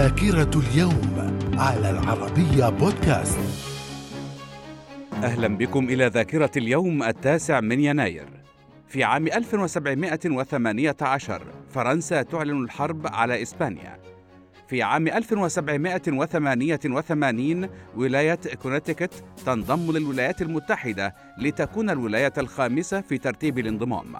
ذاكرة اليوم على العربية بودكاست. أهلا بكم إلى ذاكرة اليوم التاسع من يناير. في عام 1718 فرنسا تعلن الحرب على إسبانيا. في عام 1788 ولاية كونتيكت تنضم للولايات المتحدة لتكون الولاية الخامسة في ترتيب الانضمام.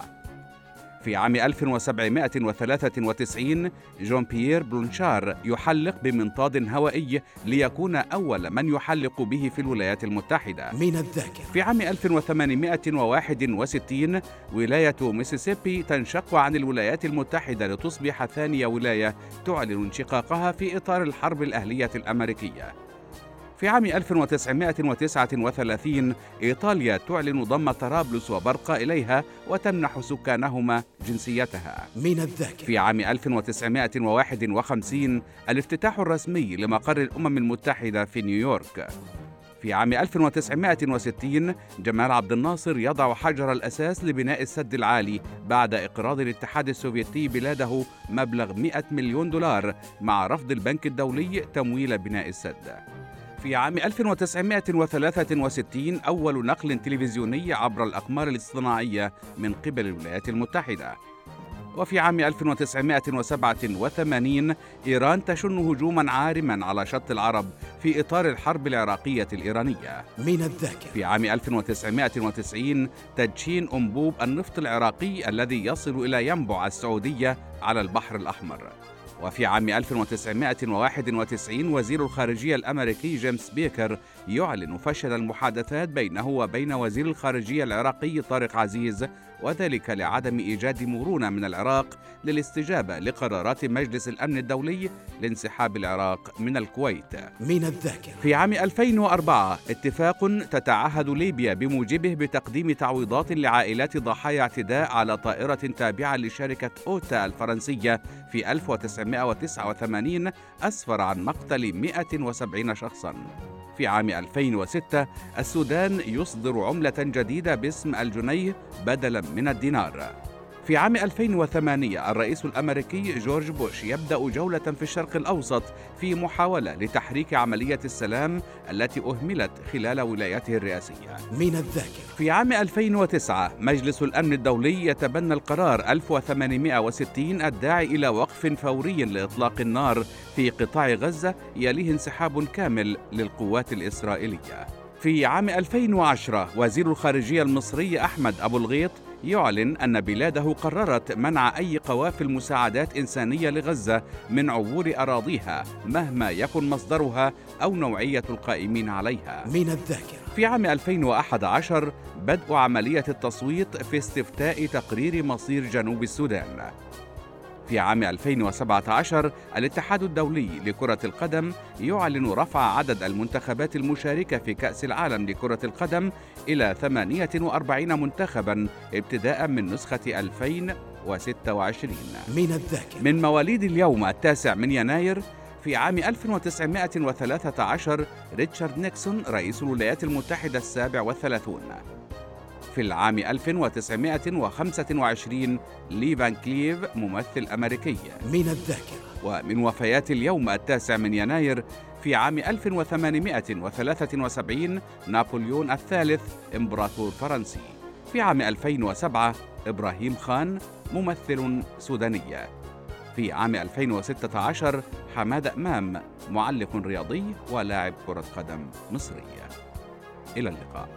في عام 1793 جون بيير بلونشار يحلق بمنطاد هوائي ليكون أول من يحلق به في الولايات المتحدة. من الذاكرة. في عام 1861 ولاية ميسيسيبي تنشق عن الولايات المتحدة لتصبح ثاني ولاية تعلن انشقاقها في إطار الحرب الأهلية الأمريكية. في عام 1939 إيطاليا تعلن ضم طرابلس وبرقة إليها وتمنح سكانهما جنسيتها. من الذاكرة. في عام 1951 الافتتاح الرسمي لمقر الأمم المتحدة في نيويورك. في عام 1960 جمال عبد الناصر يضع حجر الأساس لبناء السد العالي بعد إقراض الاتحاد السوفيتي بلاده مبلغ 100 مليون دولار مع رفض البنك الدولي تمويل بناء السد. في عام 1963 أول نقل تلفزيوني عبر الأقمار الاصطناعية من قبل الولايات المتحدة. وفي عام 1987 إيران تشن هجوما عارما على شط العرب في إطار الحرب العراقية الإيرانية. من الذاكرة. في عام 1990 تدشين أنبوب النفط العراقي الذي يصل إلى ينبع السعودية على البحر الأحمر. وفي عام 1991 وزير الخارجية الأمريكي جيمس بيكر يعلن فشل المحادثات بينه وبين وزير الخارجية العراقي طارق عزيز وذلك لعدم إيجاد مرونة من العراق للاستجابة لقرارات مجلس الأمن الدولي لانسحاب العراق من الكويت من الذاكرة في عام 2004 اتفاق تتعهد ليبيا بموجبه بتقديم تعويضات لعائلات ضحايا اعتداء على طائرة تابعة لشركة أوتا الفرنسية في 1989 أسفر عن مقتل 170 شخصاً. في عام 2006 السودان يصدر عملة جديدة باسم الجنيه بدلاً من الدينار. في عام 2008 الرئيس الأمريكي جورج بوش يبدأ جولة في الشرق الأوسط في محاولة لتحريك عملية السلام التي أهملت خلال ولايته الرئاسية. من الذاكرة في عام 2009 مجلس الأمن الدولي يتبنى القرار 1860 الداعي إلى وقف فوري لإطلاق النار في قطاع غزة يليه انسحاب كامل للقوات الإسرائيلية. في عام 2010 وزير الخارجية المصري أحمد أبو الغيط يعلن أن بلاده قررت منع أي قوافل مساعدات إنسانية لغزة من عبور أراضيها مهما يكن مصدرها أو نوعية القائمين عليها. من الذاكرة في عام 2011 بدء عملية التصويت في استفتاء تقرير مصير جنوب السودان. في عام 2017 الاتحاد الدولي لكرة القدم يعلن رفع عدد المنتخبات المشاركة في كأس العالم لكرة القدم إلى 48 منتخبا ابتداء من نسخة 2026 من الذاكرة. من مواليد اليوم التاسع من يناير في عام 1913 ريتشارد نيكسون رئيس الولايات المتحدة السابع والثلاثون. في العام 1925 لي فان كليف ممثل أمريكي. من الذاكرة. ومن وفيات اليوم التاسع من يناير في عام 1873 نابليون الثالث إمبراطور فرنسي. في عام 2007 إبراهيم خان ممثل سوداني. في عام 2016 حماد أمام معلق رياضي ولاعب كرة قدم مصري إلى اللقاء.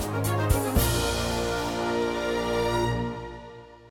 Música